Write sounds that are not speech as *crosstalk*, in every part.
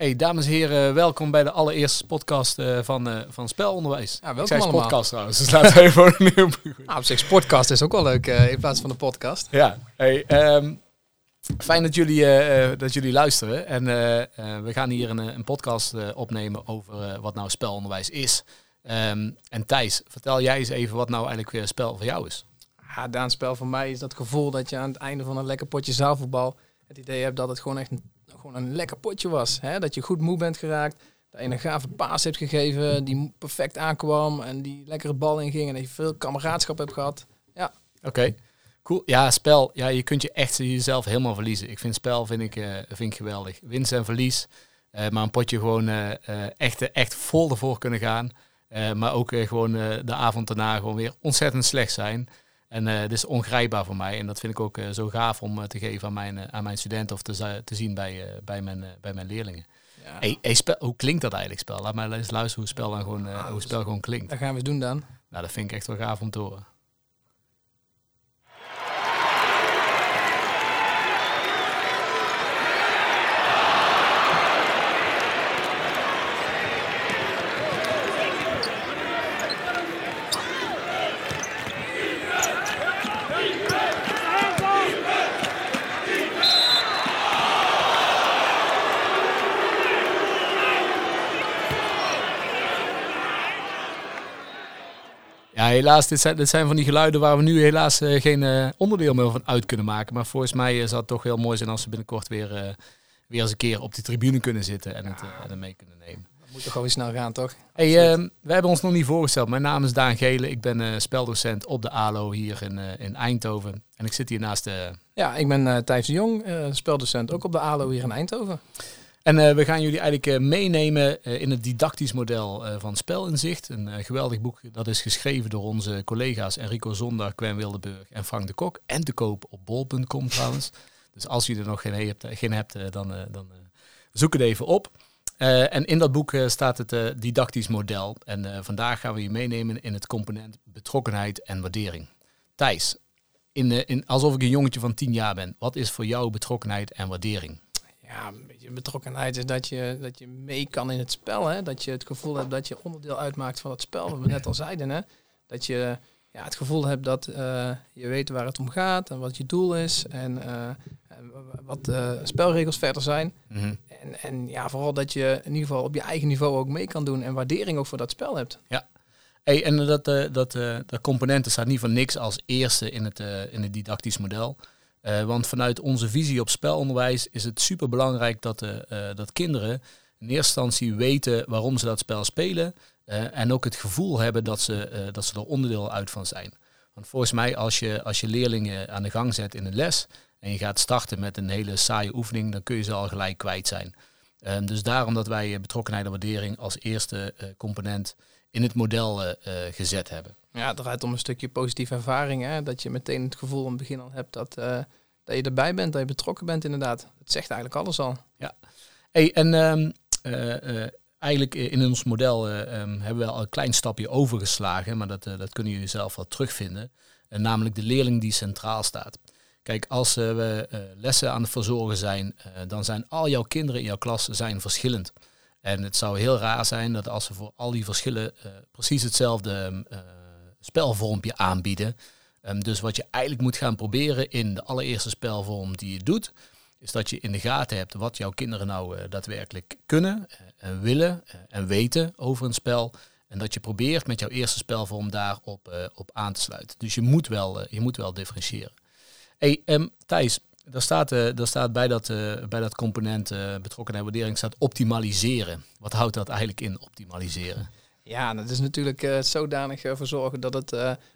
Hey, dames en heren, welkom bij de allereerste podcast uh, van, uh, van Spelonderwijs. Ja, welkom Ik allemaal. podcast trouwens, dus laten we *laughs* even opnieuw beginnen. Nou, op zich, sportcast is ook wel leuk uh, in plaats van de podcast. Ja, hey, um, fijn dat jullie, dat jullie luisteren. En we gaan hier een, een podcast opnemen over wat nou spelonderwijs is. Um, en Thijs, vertel jij eens even wat nou eigenlijk weer spel voor jou is. Ja, Daan, spel voor mij is dat gevoel dat je aan het einde van een lekker potje zaalvoetbal het idee hebt dat het gewoon echt een, gewoon een lekker potje was. Hè? Dat je goed moe bent geraakt, dat je een gave paas hebt gegeven die perfect aankwam en die lekkere bal inging en dat je veel kameraadschap hebt gehad. Ja. Oké. Cool. Ja, spel. Ja, je kunt je echt jezelf helemaal verliezen. Ik vind spel vind ik, uh, vind ik geweldig. Winst en verlies. Uh, maar een potje gewoon uh, echt, echt vol ervoor kunnen gaan. maar ook gewoon de avond daarna gewoon weer ontzettend slecht zijn. En uh, dit is ongrijpbaar voor mij. En dat vind ik ook uh, zo gaaf om uh, te geven aan mijn, aan mijn studenten of te, te zien bij, bij, mijn, bij mijn leerlingen. Ja. Hey, hey, spel, hoe klinkt dat eigenlijk, spel? Laat mij eens luisteren hoe spel, dan gewoon, Ah, hoe spel gewoon klinkt. Dat gaan we doen dan. Nou, dat vind ik echt wel gaaf om te horen. Helaas, dit zijn, dit zijn van die geluiden waar we nu helaas uh, geen uh, onderdeel meer van uit kunnen maken. Maar volgens mij uh, zou het toch heel mooi zijn als we binnenkort weer, weer eens een keer op die tribune kunnen zitten en het, en het mee kunnen nemen. Dat moet toch gewoon snel gaan, toch? Hey, ehm, we hebben ons nog niet voorgesteld. Mijn naam is Daan Gele. Ik ben speldocent op de ALO hier in, in Eindhoven. En ik zit hier naast de... Ja, ik ben Thijs de Jong, speldocent ook op de ALO hier in Eindhoven. En uh, we gaan jullie eigenlijk uh, meenemen uh, in het didactisch model van Spelinzicht. Een geweldig boek dat is geschreven door onze collega's Enrico Zonder, Gwen Wildeburg en Frank de Kok. En te koop op bol.com trouwens. *laughs* Dus als je er nog geen hebt, geen hebt dan, dan zoek het even op. en in dat boek staat het didactisch model. En vandaag gaan we je meenemen in het component betrokkenheid en waardering. Thijs, in, alsof ik een jongetje van 10 jaar ben. Wat is voor jou betrokkenheid en waardering? Ja, een beetje betrokkenheid is dat je, dat je mee kan in het spel. Hè? Dat je het gevoel hebt dat je onderdeel uitmaakt van het spel, wat we net al zeiden. Hè? Dat je ja, het gevoel hebt dat uh, je weet waar het om gaat en wat je doel is en, uh, en wat de spelregels verder zijn. Mm -hmm. en, en ja, vooral dat je in ieder geval op je eigen niveau ook mee kan doen en waardering ook voor dat spel hebt. Ja. Hey, en dat, uh, dat, dat componenten staat niet voor niks als eerste in het, in het didactisch model. Uh, want vanuit onze visie op spelonderwijs is het super belangrijk dat, uh, uh, dat kinderen in eerste instantie weten waarom ze dat spel spelen. en ook het gevoel hebben dat ze, dat ze er onderdeel uit van zijn. Want volgens mij, als je, als je leerlingen aan de gang zet in een les en je gaat starten met een hele saaie oefening, dan kun je ze al gelijk kwijt zijn. Dus daarom dat wij betrokkenheid en waardering als eerste component in het model gezet hebben. Ja, het draait om een stukje positieve ervaring. Hè? Dat je meteen het gevoel aan het begin al hebt dat, uh, dat je erbij bent, dat je betrokken bent inderdaad. Het zegt eigenlijk alles al. Ja. Hey, en um, eigenlijk in ons model um, hebben we al een klein stapje overgeslagen, maar dat, dat kunnen jullie zelf wel terugvinden. namelijk de leerling die centraal staat. Kijk, als we lessen aan het verzorgen zijn, dan zijn al jouw kinderen in jouw klas zijn verschillend. En het zou heel raar zijn dat als we voor al die verschillen precies hetzelfde spelvormpje aanbieden. Um, dus wat je eigenlijk moet gaan proberen in de allereerste spelvorm die je doet, is dat je in de gaten hebt wat jouw kinderen nou daadwerkelijk kunnen en willen en weten over een spel. En dat je probeert met jouw eerste spelvorm daarop op aan te sluiten. Dus je moet wel, je moet wel differentiëren. Hey, Thijs, daar staat, daar staat bij, dat, bij dat component betrokkenheid en waardering staat optimaliseren. Wat houdt dat eigenlijk in, optimaliseren? Ja, dat is natuurlijk zodanig ervoor zorgen dat het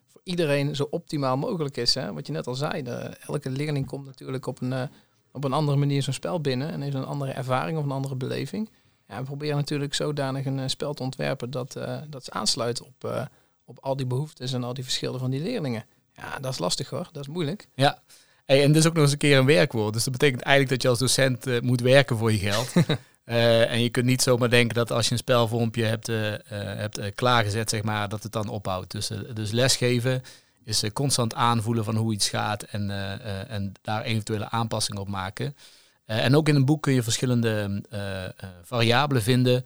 voor iedereen zo optimaal mogelijk is. Hè? Wat je net al zei, elke leerling komt natuurlijk op een, op een andere manier zo'n spel binnen en heeft een andere ervaring of een andere beleving. Ja, we proberen natuurlijk zodanig een spel te ontwerpen dat, dat ze aansluit op, op al die behoeftes en al die verschillen van die leerlingen. Ja, dat is lastig hoor, dat is moeilijk. Ja, hey, en dit is ook nog eens een keer een werkwoord. Dus dat betekent eigenlijk dat je als docent moet werken voor je geld. Uh, *laughs* en je kunt niet zomaar denken dat als je een spelvormpje hebt, uh, hebt klaargezet, zeg maar, dat het dan ophoudt. Dus, dus lesgeven is constant aanvoelen van hoe iets gaat en, en daar eventuele aanpassingen op maken. en ook in een boek kun je verschillende variabelen vinden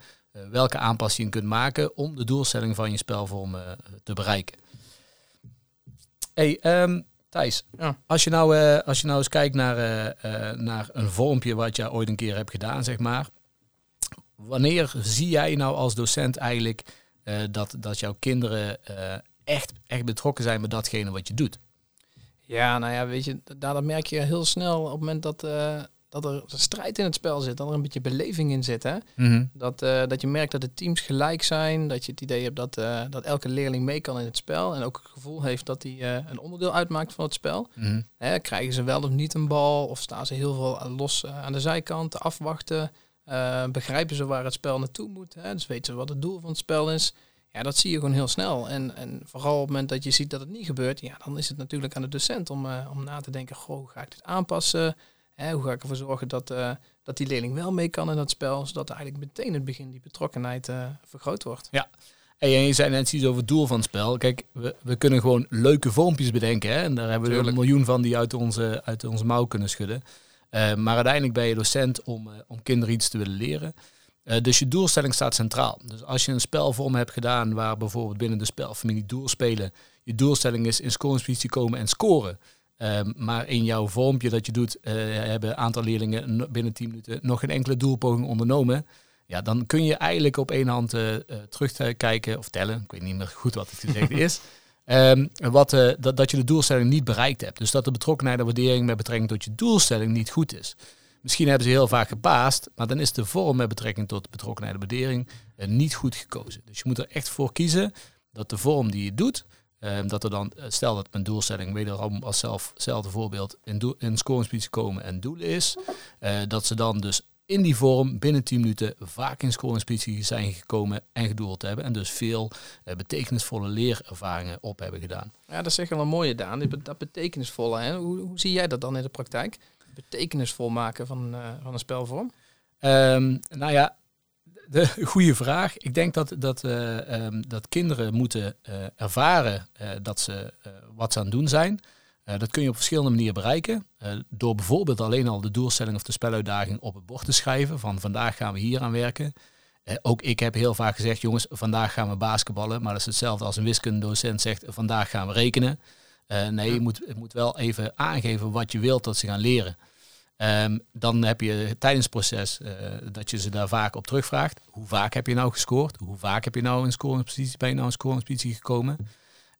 welke aanpassingen je kunt maken om de doelstelling van je spelvorm te bereiken. Hey, um, Thijs, ja. als, je nou, uh, als je nou eens kijkt naar, uh, naar een vormpje wat je ooit een keer hebt gedaan, zeg maar. Wanneer zie jij nou als docent eigenlijk dat, dat jouw kinderen echt, echt betrokken zijn met datgene wat je doet? Ja, nou ja, weet je, daar merk je heel snel op het moment dat, dat er strijd in het spel zit, dat er een beetje beleving in zit. Hè? Mhm. dat, uh, dat je merkt dat de teams gelijk zijn, dat je het idee hebt dat, uh, dat elke leerling mee kan in het spel en ook het gevoel heeft dat hij uh, een onderdeel uitmaakt van het spel. Mm Hè, krijgen ze wel of niet een bal of staan ze heel veel los aan de zijkant te afwachten? begrijpen ze waar het spel naartoe moet? Hè? Dus weten ze wat het doel van het spel is? Ja, dat zie je gewoon heel snel. En, en vooral op het moment dat je ziet dat het niet gebeurt, ja, dan is het natuurlijk aan de docent om, om na te denken, goh, ga ik dit aanpassen? Hoe ga ik ervoor zorgen dat, uh, dat die leerling wel mee kan in dat spel, zodat eigenlijk meteen het begin die betrokkenheid uh, vergroot wordt. Ja. En je zei net iets over het doel van het spel. Kijk, we, we kunnen gewoon leuke vormpjes bedenken. Hè? En daar hebben we een miljoen van die uit onze, uit onze mouw kunnen schudden. Uh, maar uiteindelijk ben je docent om, om kinderen iets te willen leren. dus je doelstelling staat centraal. Dus als je een spelvorm hebt gedaan waar bijvoorbeeld binnen de spelfamilie doelspelen, je doelstelling is in scoringspositie komen en scoren. Ehm, maar in jouw vormpje dat je doet, uh, hebben een aantal leerlingen binnen 10 minuten nog geen enkele doelpoging ondernomen. Ja, dan kun je eigenlijk op één hand uh, terugkijken of tellen. Ik weet niet meer goed wat het gezegd is. Um, *laughs* wat, dat, dat je de doelstelling niet bereikt hebt. Dus dat de betrokkenheid en waardering met betrekking tot je doelstelling niet goed is. Misschien hebben ze heel vaak gepaast, maar dan is de vorm met betrekking tot betrokkenheid en waardering niet goed gekozen. Dus je moet er echt voor kiezen dat de vorm die je doet, Um, dat er dan, eh, stel dat mijn doelstelling wederom als zelfzelfde voorbeeld in, doel, in scoringspositie komen en doel is, uh, dat ze dan dus in die vorm binnen 10 minuten vaak in scoringspositie zijn gekomen en gedoeld hebben. En dus veel uh, betekenisvolle leerervaringen op hebben gedaan. Ja, dat is echt wel een mooie, Daan. Dat betekenisvolle. Hè? Hoe, hoe zie jij dat dan in de praktijk? Betekenisvol maken van, van een spelvorm? Um, nou ja, de *laughs* goede vraag. Ik denk dat, dat, uh, um, dat kinderen moeten uh, ervaren uh, dat ze wat ze aan het doen zijn. dat kun je op verschillende manieren bereiken. door bijvoorbeeld alleen al de doelstelling of de speluitdaging op het bord te schrijven. Van vandaag gaan we hier aan werken. ook ik heb heel vaak gezegd, jongens, vandaag gaan we basketballen. Maar dat is hetzelfde als een wiskundedocent zegt, vandaag gaan we rekenen. nee, je moet, je moet wel even aangeven wat je wilt dat ze gaan leren. Um, dan heb je tijdens het proces uh, dat je ze daar vaak op terugvraagt. Hoe vaak heb je nou gescoord? Hoe vaak heb je nou in scoringspositie, ben je nou in scoringspositie gekomen?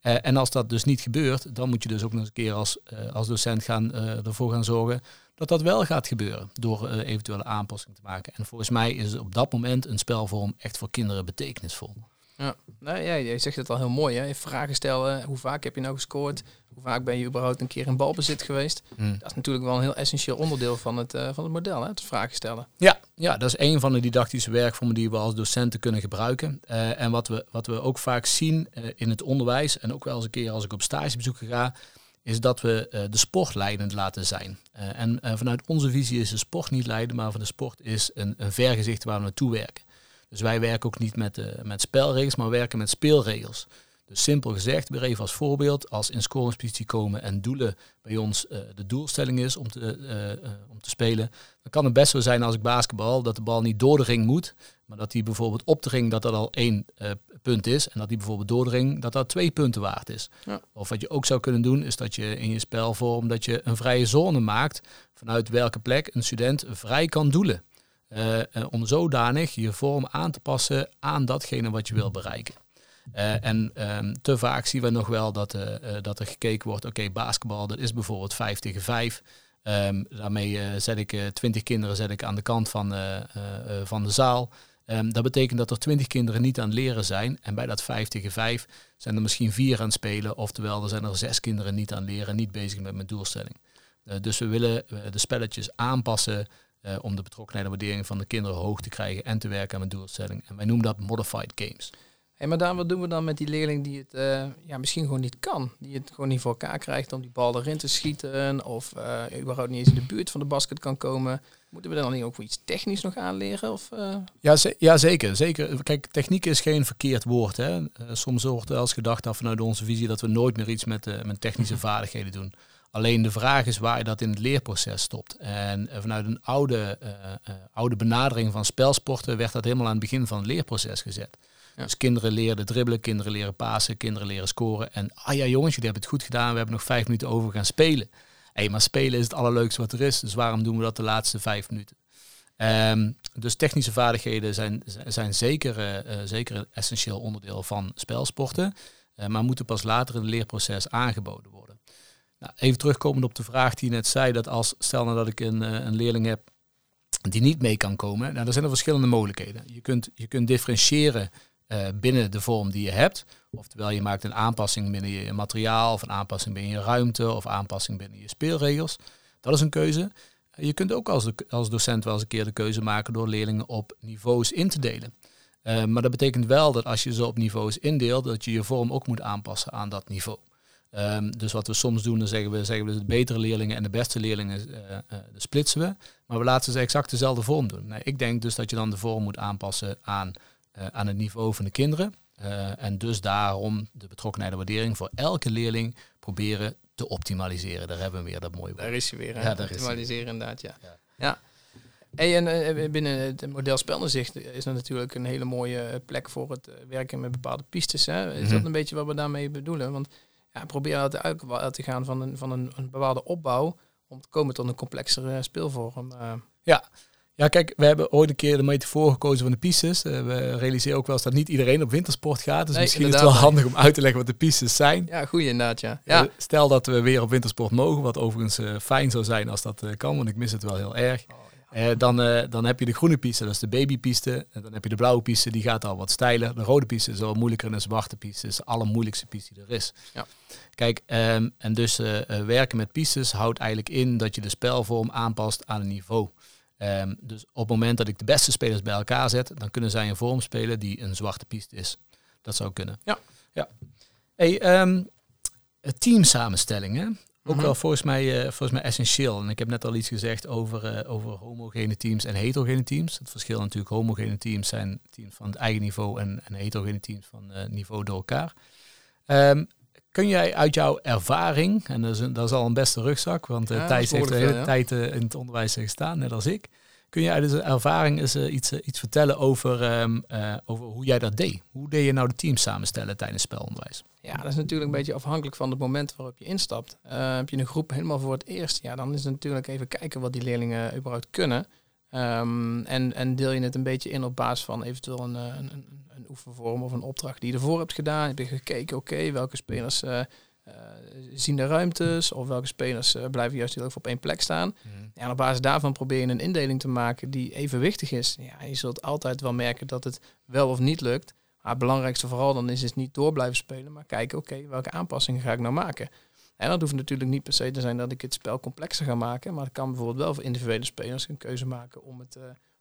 Uh, en als dat dus niet gebeurt, dan moet je dus ook nog eens een keer als, uh, als docent gaan, ervoor gaan zorgen dat dat wel gaat gebeuren. Door eventuele aanpassingen te maken. En volgens mij is op dat moment een spelvorm echt voor kinderen betekenisvol. Ja, nou, ja, je zegt het al heel mooi. Hè? Vragen stellen, hoe vaak heb je nou gescoord? Hoe vaak ben je überhaupt een keer in balbezit geweest? Hmm. Dat is natuurlijk wel een heel essentieel onderdeel van het, uh, van het model, hè? het vragen stellen. Ja, ja, dat is een van de didactische werkvormen die we als docenten kunnen gebruiken. Uh, en wat we, wat we ook vaak zien uh, in het onderwijs, en ook wel eens een keer als ik op stagebezoek ga, is dat we de sport leidend laten zijn. en vanuit onze visie is de sport niet leiden, maar van de sport is een, een vergezicht waar we naartoe werken. Dus wij werken ook niet met, met spelregels, maar werken met speelregels. Dus simpel gezegd, weer even als voorbeeld, als in scoringspositie komen en doelen bij ons uh, de doelstelling is om te, uh, om te spelen, dan kan het best zo zijn als ik basketbal, dat de bal niet door de ring moet, maar dat die bijvoorbeeld op de ring dat dat al één punt is en dat die bijvoorbeeld door de ring dat dat twee punten waard is. Ja. Of wat je ook zou kunnen doen, is dat je in je spelvorm dat je een vrije zone maakt vanuit welke plek een student vrij kan doelen. Om zodanig je vorm aan te passen aan datgene wat je wil bereiken. Uh, en um, te vaak zien we nog wel dat, uh, dat er gekeken wordt, oké, basketbal, dat is bijvoorbeeld 5 tegen 5. Um, ehm, daarmee zet ik 20 kinderen zet ik aan de kant van, van de zaal. Um, dat betekent dat er 20 kinderen niet aan het leren zijn. En bij dat 5 tegen 5 zijn er misschien vier aan het spelen. Oftewel, er zijn er zes kinderen niet aan het leren, niet bezig met mijn doelstelling. dus we willen de spelletjes aanpassen om de betrokkenheid en waardering van de kinderen hoog te krijgen en te werken aan mijn doelstelling. En wij noemen dat modified games. Hey, maar dan, wat doen we dan met die leerling die het uh, ja, misschien gewoon niet kan? Die het gewoon niet voor elkaar krijgt om die bal erin te schieten. Of uh, überhaupt niet eens in de buurt van de basket kan komen. Moeten we dan niet ook voor iets technisch nog aanleren? Of, uh? ja, ja, zeker, zeker. Kijk, techniek is geen verkeerd woord. Hè. soms wordt wel eens gedacht dat vanuit onze visie dat we nooit meer iets met, met technische *laughs* vaardigheden doen. Alleen de vraag is waar je dat in het leerproces stopt. En vanuit een oude, oude benadering van spelsporten werd dat helemaal aan het begin van het leerproces gezet. Dus kinderen leren dribbelen, kinderen leren pasen, kinderen leren scoren. En ah ja jongens, jullie hebben het goed gedaan, we hebben nog vijf minuten over gaan spelen. Hé, maar spelen is het allerleukste wat er is, dus waarom doen we dat de laatste vijf minuten? Um, dus technische vaardigheden zijn, zijn zeker, uh, zeker een essentieel onderdeel van spelsporten, uh, maar moeten pas later in het leerproces aangeboden worden. Nou, even terugkomend op de vraag die je net zei, dat als, stel nou dat ik een, een leerling heb die niet mee kan komen, nou, er zijn er verschillende mogelijkheden. Je kunt, je kunt differentiëren binnen de vorm die je hebt. Oftewel, je maakt een aanpassing binnen je materiaal, of een aanpassing binnen je ruimte, of aanpassing binnen je speelregels. Dat is een keuze. Je kunt ook als, als docent wel eens een keer de keuze maken door leerlingen op niveaus in te delen. Uh, maar dat betekent wel dat als je ze op niveaus indeelt, dat je je vorm ook moet aanpassen aan dat niveau. Um, dus wat we soms doen, dan zeggen we, zeggen we de betere leerlingen en de beste leerlingen uh, splitsen we. Maar we laten ze exact dezelfde vorm doen. Ik denk dus dat je dan de vorm moet aanpassen aan, aan het niveau van de kinderen. en dus daarom de betrokkenheid en waardering voor elke leerling proberen te optimaliseren. Daar hebben we weer dat mooie woord. Daar is je weer. Ja, optimaliseren inderdaad, ja. ja. ja. Hey, en uh, binnen het model speldenzicht is er natuurlijk een hele mooie plek voor het werken met bepaalde pistes. Hè? Is mm -hmm. dat een beetje wat we daarmee bedoelen? Want ja, probeer uit te gaan van, een, van een, een bepaalde opbouw om te komen tot een complexere speelvorm. Uh. Ja, ja, kijk, we hebben ooit een keer de metafoor gekozen van de pistes. Uh, we realiseren ook wel eens dat niet iedereen op wintersport gaat. Dus misschien is het wel handig om uit te leggen wat de pistes zijn. Ja, goed inderdaad, ja. ja. Uh, stel dat we weer op wintersport mogen, wat overigens uh, fijn zou zijn als dat kan, want ik mis het wel heel erg. Oh, ja. dan, dan heb je de groene piste, dat is de babypiste. En dan heb je de blauwe piste, die gaat al wat steiler. De rode piste is al moeilijker en de zwarte piste is de allermoeilijkste piste die er is. Ja. Kijk, um, en dus werken met pistes houdt eigenlijk in dat je de spelvorm aanpast aan een niveau. Um, dus op het moment dat ik de beste spelers bij elkaar zet, dan kunnen zij een vorm spelen die een zwarte piste is. Dat zou kunnen. Ja. ja. Hey, um, teamsamenstelling, hè? Ook mhm. wel volgens mij, uh, volgens mij essentieel. En ik heb net al iets gezegd over, uh, over homogene teams en heterogene teams. Het verschil natuurlijk, homogene teams zijn teams van het eigen niveau en, en heterogene teams van uh, niveau door elkaar. Um, kun jij uit jouw ervaring, en dat is, een, dat is al een beste rugzak, want uh, Thijs heeft de hele tijd uh, in het onderwijs gestaan, net als ik. Kun je uit deze ervaring eens uh, iets, iets vertellen over, um, over hoe jij dat deed? Hoe deed je nou de teams samenstellen tijdens spelonderwijs? Ja, dat is natuurlijk een beetje afhankelijk van het moment waarop je instapt. heb je een groep helemaal voor het eerst, ja, dan is het natuurlijk even kijken wat die leerlingen überhaupt kunnen. Um, en, en deel je het een beetje in op basis van eventueel een, een, een oefenvorm of een opdracht die je ervoor hebt gedaan. Heb je gekeken, oké, welke spelers uh, zien de ruimtes of welke spelers uh, blijven juist heel even op één plek staan. Mm. Ja, en op basis daarvan probeer je een indeling te maken die evenwichtig is. Ja, je zult altijd wel merken dat het wel of niet lukt. Maar het belangrijkste vooral dan is, is niet door blijven spelen, maar kijken, oké, welke aanpassingen ga ik nou maken? En dat hoeft natuurlijk niet per se te zijn dat ik het spel complexer ga maken, maar het kan bijvoorbeeld wel voor individuele spelers een keuze maken om het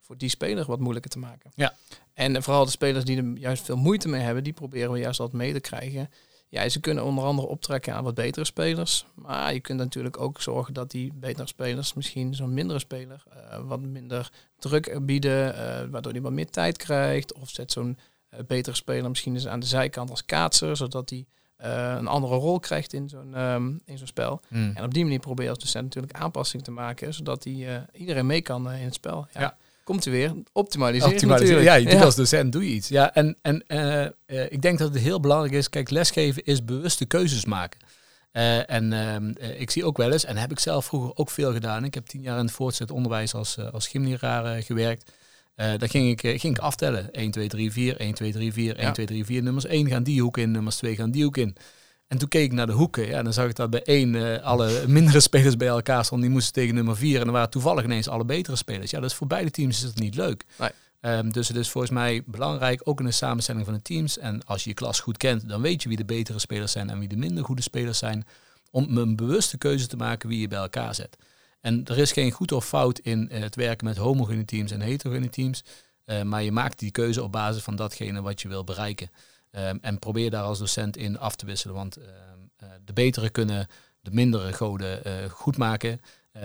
voor die speler wat moeilijker te maken. Ja. En vooral de spelers die er juist veel moeite mee hebben, die proberen we juist wat mee te krijgen. Ja, ze kunnen onder andere optrekken aan wat betere spelers. Maar je kunt natuurlijk ook zorgen dat die betere spelers misschien zo'n mindere speler uh, wat minder druk bieden, uh, waardoor hij wat meer tijd krijgt. Of zet zo'n uh, betere speler misschien eens aan de zijkant als kaatser, zodat hij een andere rol krijgt in zo'n um, in zo'n spel. Hmm. En op die manier probeer je als docent natuurlijk aanpassing te maken, zodat hij, iedereen mee kan in het spel. ja. ja komt er weer. Optimaliseren, Optimaliseren. Ja, je doet als docent doe je iets. Ja, en, en uh, uh, ik denk dat het heel belangrijk is. Kijk, lesgeven is bewuste keuzes maken. Uh, en ehm, ik zie ook wel eens, en heb ik zelf vroeger ook veel gedaan. Ik heb tien jaar in het voortgezet onderwijs als, als gymleraar gewerkt. daar ging ik, ging ik aftellen. 1, 2, 3, 4, 1, 2, 3, 4, 1, 2, 3, 4. Nummers 1 gaan die hoek in, nummers 2 gaan die hoek in. En toen keek ik naar de hoeken. Ja, dan zag ik dat bij één uh, alle *laughs* mindere spelers bij elkaar stonden. Die moesten tegen nummer vier. En dan waren toevallig ineens alle betere spelers. Ja, dat is voor beide teams is het niet leuk. Nee. Um, dus het is volgens mij belangrijk, ook in de samenstelling van de teams. En als je je klas goed kent, dan weet je wie de betere spelers zijn en wie de minder goede spelers zijn. Om een bewuste keuze te maken wie je bij elkaar zet. En er is geen goed of fout in uh, het werken met homogene teams en heterogene teams. Uh, maar je maakt die keuze op basis van datgene wat je wil bereiken. Um, en probeer daar als docent in af te wisselen. Want uh, uh, de betere kunnen de mindere goden uh, goed maken.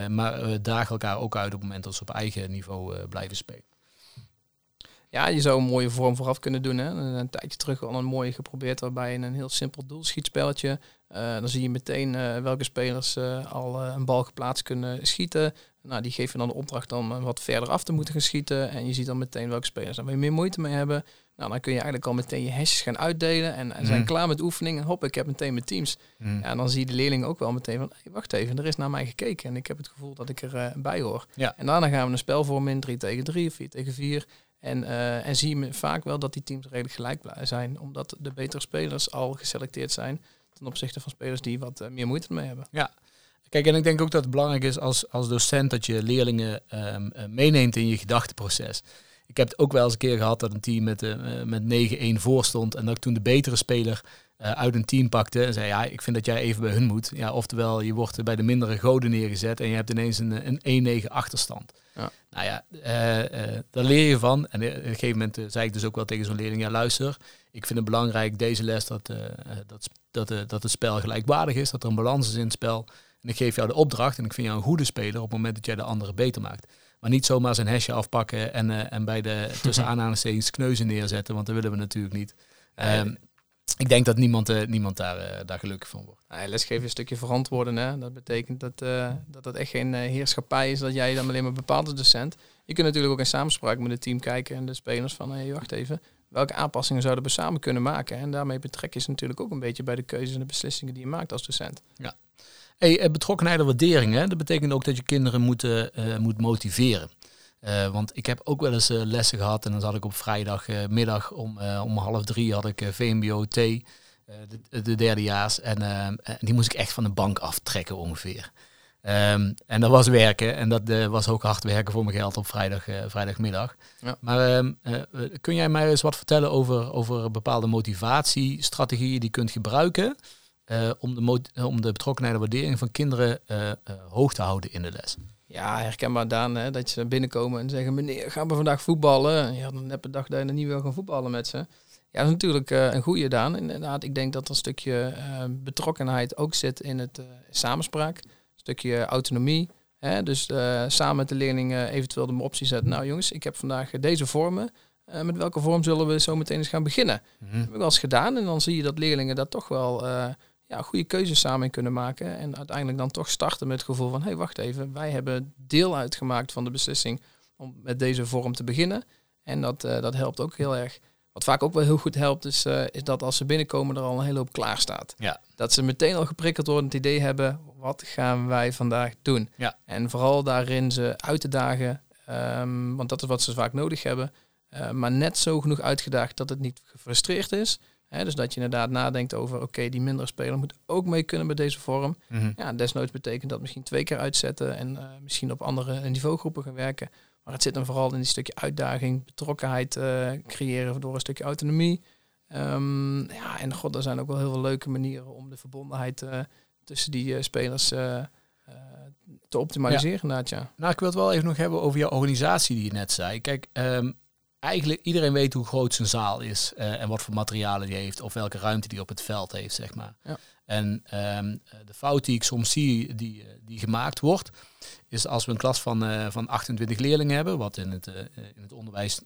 maar we dragen elkaar ook uit op het moment dat ze op eigen niveau blijven spelen. Ja, je zou een mooie vorm vooraf kunnen doen. Hè. Een, tijdje terug al een mooie geprobeerd waarbij een heel simpel doelschietspelletje. Dan zie je meteen welke spelers al een bal geplaatst kunnen schieten. Nou, die geven dan de opdracht om wat verder af te moeten gaan schieten. En je ziet dan meteen welke spelers daar weer meer moeite mee hebben. Nou, dan kun je eigenlijk al meteen je hashjes gaan uitdelen en, en zijn mm. klaar met oefeningen. Hop, ik heb meteen mijn teams. Mm. Ja, en dan zie je de leerlingen ook wel meteen van, hey, wacht even, er is naar mij gekeken en ik heb het gevoel dat ik erbij bij hoor. Ja. En daarna gaan we een spel vormen in 3 tegen 3 of 4 tegen 4. En, uh, en zie je vaak wel dat die teams redelijk gelijk zijn, omdat de betere spelers al geselecteerd zijn ten opzichte van spelers die wat uh, meer moeite mee hebben. Ja, kijk, en ik denk ook dat het belangrijk is als, als docent dat je leerlingen um, meeneemt in je gedachteproces. Ik heb het ook wel eens een keer gehad dat een team met, uh, met 9-1 voor stond en dat ik toen de betere speler uh, uit een team pakte en zei, ja, ik vind dat jij even bij hun moet. Ja, oftewel, je wordt bij de mindere goden neergezet en je hebt ineens een, een 1-9 achterstand. Ja. Nou ja, uh, daar leer je van. En op een gegeven moment zei ik dus ook wel tegen zo'n leerling, ja luister, ik vind het belangrijk deze les dat, dat, dat, dat het spel gelijkwaardig is, dat er een balans is in het spel. En ik geef jou de opdracht en ik vind jou een goede speler op het moment dat jij de andere beter maakt. Maar niet zomaar zijn hesje afpakken en, uh, en bij de tussen *laughs* aanhalingstekens kneuzen neerzetten, want dat willen we natuurlijk niet. Um, ik denk dat niemand, uh, niemand daar, uh, daar gelukkig van wordt. Nee, lesgeven een stukje verantwoorden. Hè? Dat betekent dat, uh, dat het echt geen heerschappij is dat jij dan alleen maar bepaalt als docent. Je kunt natuurlijk ook in samenspraak met het team kijken en de spelers van, hey, wacht even, welke aanpassingen zouden we samen kunnen maken? En daarmee betrek je ze natuurlijk ook een beetje bij de keuzes en de beslissingen die je maakt als docent. Ja. Hey, betrokkenheid en waardering, hè? dat betekent ook dat je kinderen moet, moet motiveren. Uh, want ik heb ook wel eens uh, lessen gehad en dan zat ik op vrijdagmiddag om, om half drie had ik VMBO T, de, de derdejaars. En die moest ik echt van de bank aftrekken ongeveer. Um, en dat was werken en dat was ook hard werken voor mijn geld op vrijdag, vrijdagmiddag. Ja. Maar um, kun jij mij eens wat vertellen over, over bepaalde motivatiestrategieën die je kunt gebruiken om, de om de betrokkenheid en waardering van kinderen hoog te houden in de les? Ja, herkenbaar Daan, hè, dat ze binnenkomen en zeggen, meneer, gaan we vandaag voetballen? Ja, dan heb je dag dat je niet wil gaan voetballen met ze. Ja, dat is natuurlijk een goede Daan. Inderdaad, ik denk dat er een stukje betrokkenheid ook zit in het samenspraak. Een stukje autonomie. Hè? Dus samen met de leerlingen eventueel de optie zetten. Nou jongens, ik heb vandaag deze vormen. met welke vorm zullen we zo meteen eens gaan beginnen? Mm Dat heb ik wel eens gedaan. En dan zie je dat leerlingen dat toch wel ja, goede keuzes samen kunnen maken. En uiteindelijk dan toch starten met het gevoel van, hé, hey, wacht even, wij hebben deel uitgemaakt van de beslissing om met deze vorm te beginnen. En dat, uh, dat helpt ook heel erg. Wat vaak ook wel heel goed helpt, is, uh, is dat als ze binnenkomen er al een hele hoop klaar staat. Ja. Dat ze meteen al geprikkeld worden, het idee hebben, wat gaan wij vandaag doen? Ja. En vooral daarin ze uit te dagen, um, want dat is wat ze vaak nodig hebben. Uh, maar net zo genoeg uitgedaagd dat het niet gefrustreerd is dus dat je inderdaad nadenkt over, oké, die mindere speler moet ook mee kunnen bij deze vorm. Mm Ja, desnoods betekent dat misschien twee keer uitzetten en uh, misschien op andere niveaugroepen gaan werken. Maar het zit dan vooral in die stukje uitdaging, betrokkenheid uh, creëren door een stukje autonomie. Um, ja, en god, er zijn ook wel heel veel leuke manieren om de verbondenheid uh, tussen die spelers te optimaliseren. Ja. ja. Nou, ik wil het wel even nog hebben over jouw organisatie die je net zei. Kijk, um, eigenlijk iedereen weet hoe groot zijn zaal is uh, en wat voor materialen die heeft of welke ruimte die op het veld heeft, zeg maar. Ja. En um, de fout die ik soms zie die, eh, die gemaakt wordt, is als we een klas van, uh, van 28 leerlingen hebben, wat in het, uh, in het onderwijs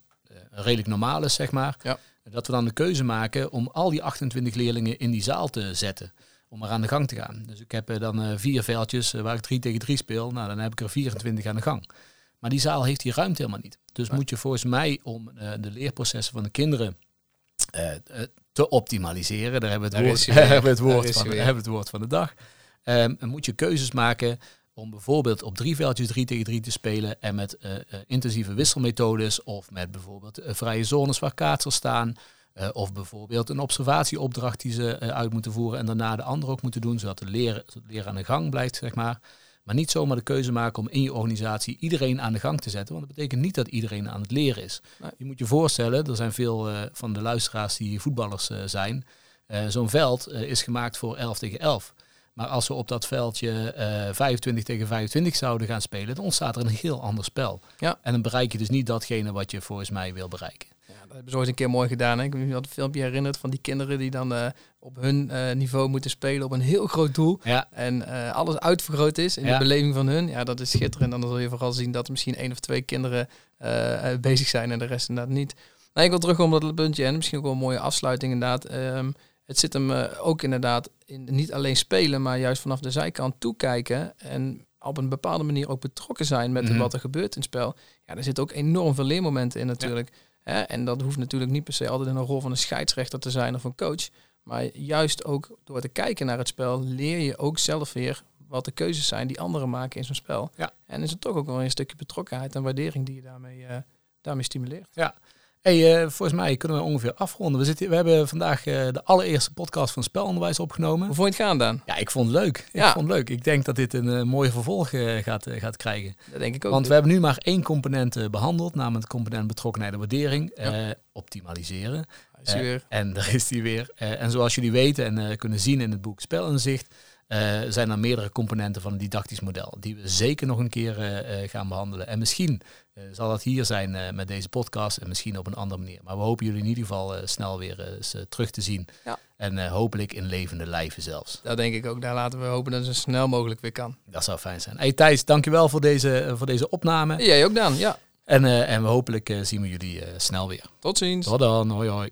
redelijk normaal is, zeg maar, ja. dat we dan de keuze maken om al die 28 leerlingen in die zaal te zetten. Om er aan de gang te gaan. Dus ik heb dan vier veldjes waar ik 3 tegen 3 speel. Nou, dan heb ik er 24 aan de gang. Maar die zaal heeft die ruimte helemaal niet. Dus moet je volgens mij om uh, de leerprocessen van de kinderen uh, te optimaliseren, daar hebben we het, woord, *laughs* hebben we het, woord, van, hebben we het woord van de dag, um, moet je keuzes maken om bijvoorbeeld op drie veldjes 3 tegen 3 te spelen en met uh, intensieve wisselmethodes of met bijvoorbeeld vrije zones waar kaatsers staan. of bijvoorbeeld een observatieopdracht die ze uit moeten voeren en daarna de ander ook moeten doen, zodat de leren, zodat de leren aan de gang blijft, zeg maar. Maar niet zomaar de keuze maken om in je organisatie iedereen aan de gang te zetten. Want dat betekent niet dat iedereen aan het leren is. Je moet je voorstellen, er zijn veel uh, van de luisteraars die voetballers uh, zijn. Uh, Zo'n veld is gemaakt voor 11 tegen 11. Maar als we op dat veldje 25 tegen 25 zouden gaan spelen, dan ontstaat er een heel ander spel. Ja. En dan bereik je dus niet datgene wat je volgens mij wil bereiken dat hebben ze ooit een keer mooi gedaan. Hè? Ik heb me dat filmpje herinnerd van die kinderen die dan uh, op hun uh, niveau moeten spelen op een heel groot doel. Ja. En uh, alles uitvergroot is in ja. de beleving van hun. Ja, dat is schitterend. En dan zul je vooral zien dat er misschien één of twee kinderen bezig zijn en de rest inderdaad niet. Nee, ik wil terugkomen op dat puntje en misschien ook wel een mooie afsluiting inderdaad. Ehm, het zit hem eh, ook inderdaad in niet alleen spelen, maar juist vanaf de zijkant toekijken en op een bepaalde manier ook betrokken zijn met Mhm. wat er gebeurt in het spel. Ja, er zitten ook enorm veel leermomenten in natuurlijk. Hè? En dat hoeft natuurlijk niet per se altijd in een rol van een scheidsrechter te zijn of een coach. Maar juist ook door te kijken naar het spel leer je ook zelf weer wat de keuzes zijn die anderen maken in zo'n spel. Ja. En is het toch ook wel een stukje betrokkenheid en waardering die je daarmee, eh, daarmee stimuleert. Hey, eh, volgens mij kunnen we ongeveer afronden. We, zitten, we hebben vandaag eh, de allereerste podcast van Spelonderwijs opgenomen. Hoe vond je het gaan dan? Ja, ik vond het leuk. Ik Ja. vond het leuk. Ik denk dat dit een eh, mooie vervolg gaat, gaat krijgen. Dat denk ik ook. Want we hebben nu maar één component eh, behandeld, namelijk de component betrokkenheid en waardering. optimaliseren. En daar is die weer. En zoals jullie weten en kunnen zien in het boek Spelinzicht, zijn er meerdere componenten van een didactisch model die we zeker nog een keer gaan behandelen. En misschien zal dat hier zijn eh, met deze podcast en misschien op een andere manier. Maar we hopen jullie in ieder geval eh, snel weer eh, eens, eh, terug te zien. Ja. En eh, hopelijk in levende lijven zelfs. Dat denk ik ook. Daar laten we hopen dat het zo snel mogelijk weer kan. Dat zou fijn zijn. Hey Thijs, dankjewel voor deze, eh, voor deze opname. Jij ook dan, ja. En, eh, en we hopelijk eh, zien we jullie eh, snel weer. Tot ziens. Tot dan. Hoi hoi.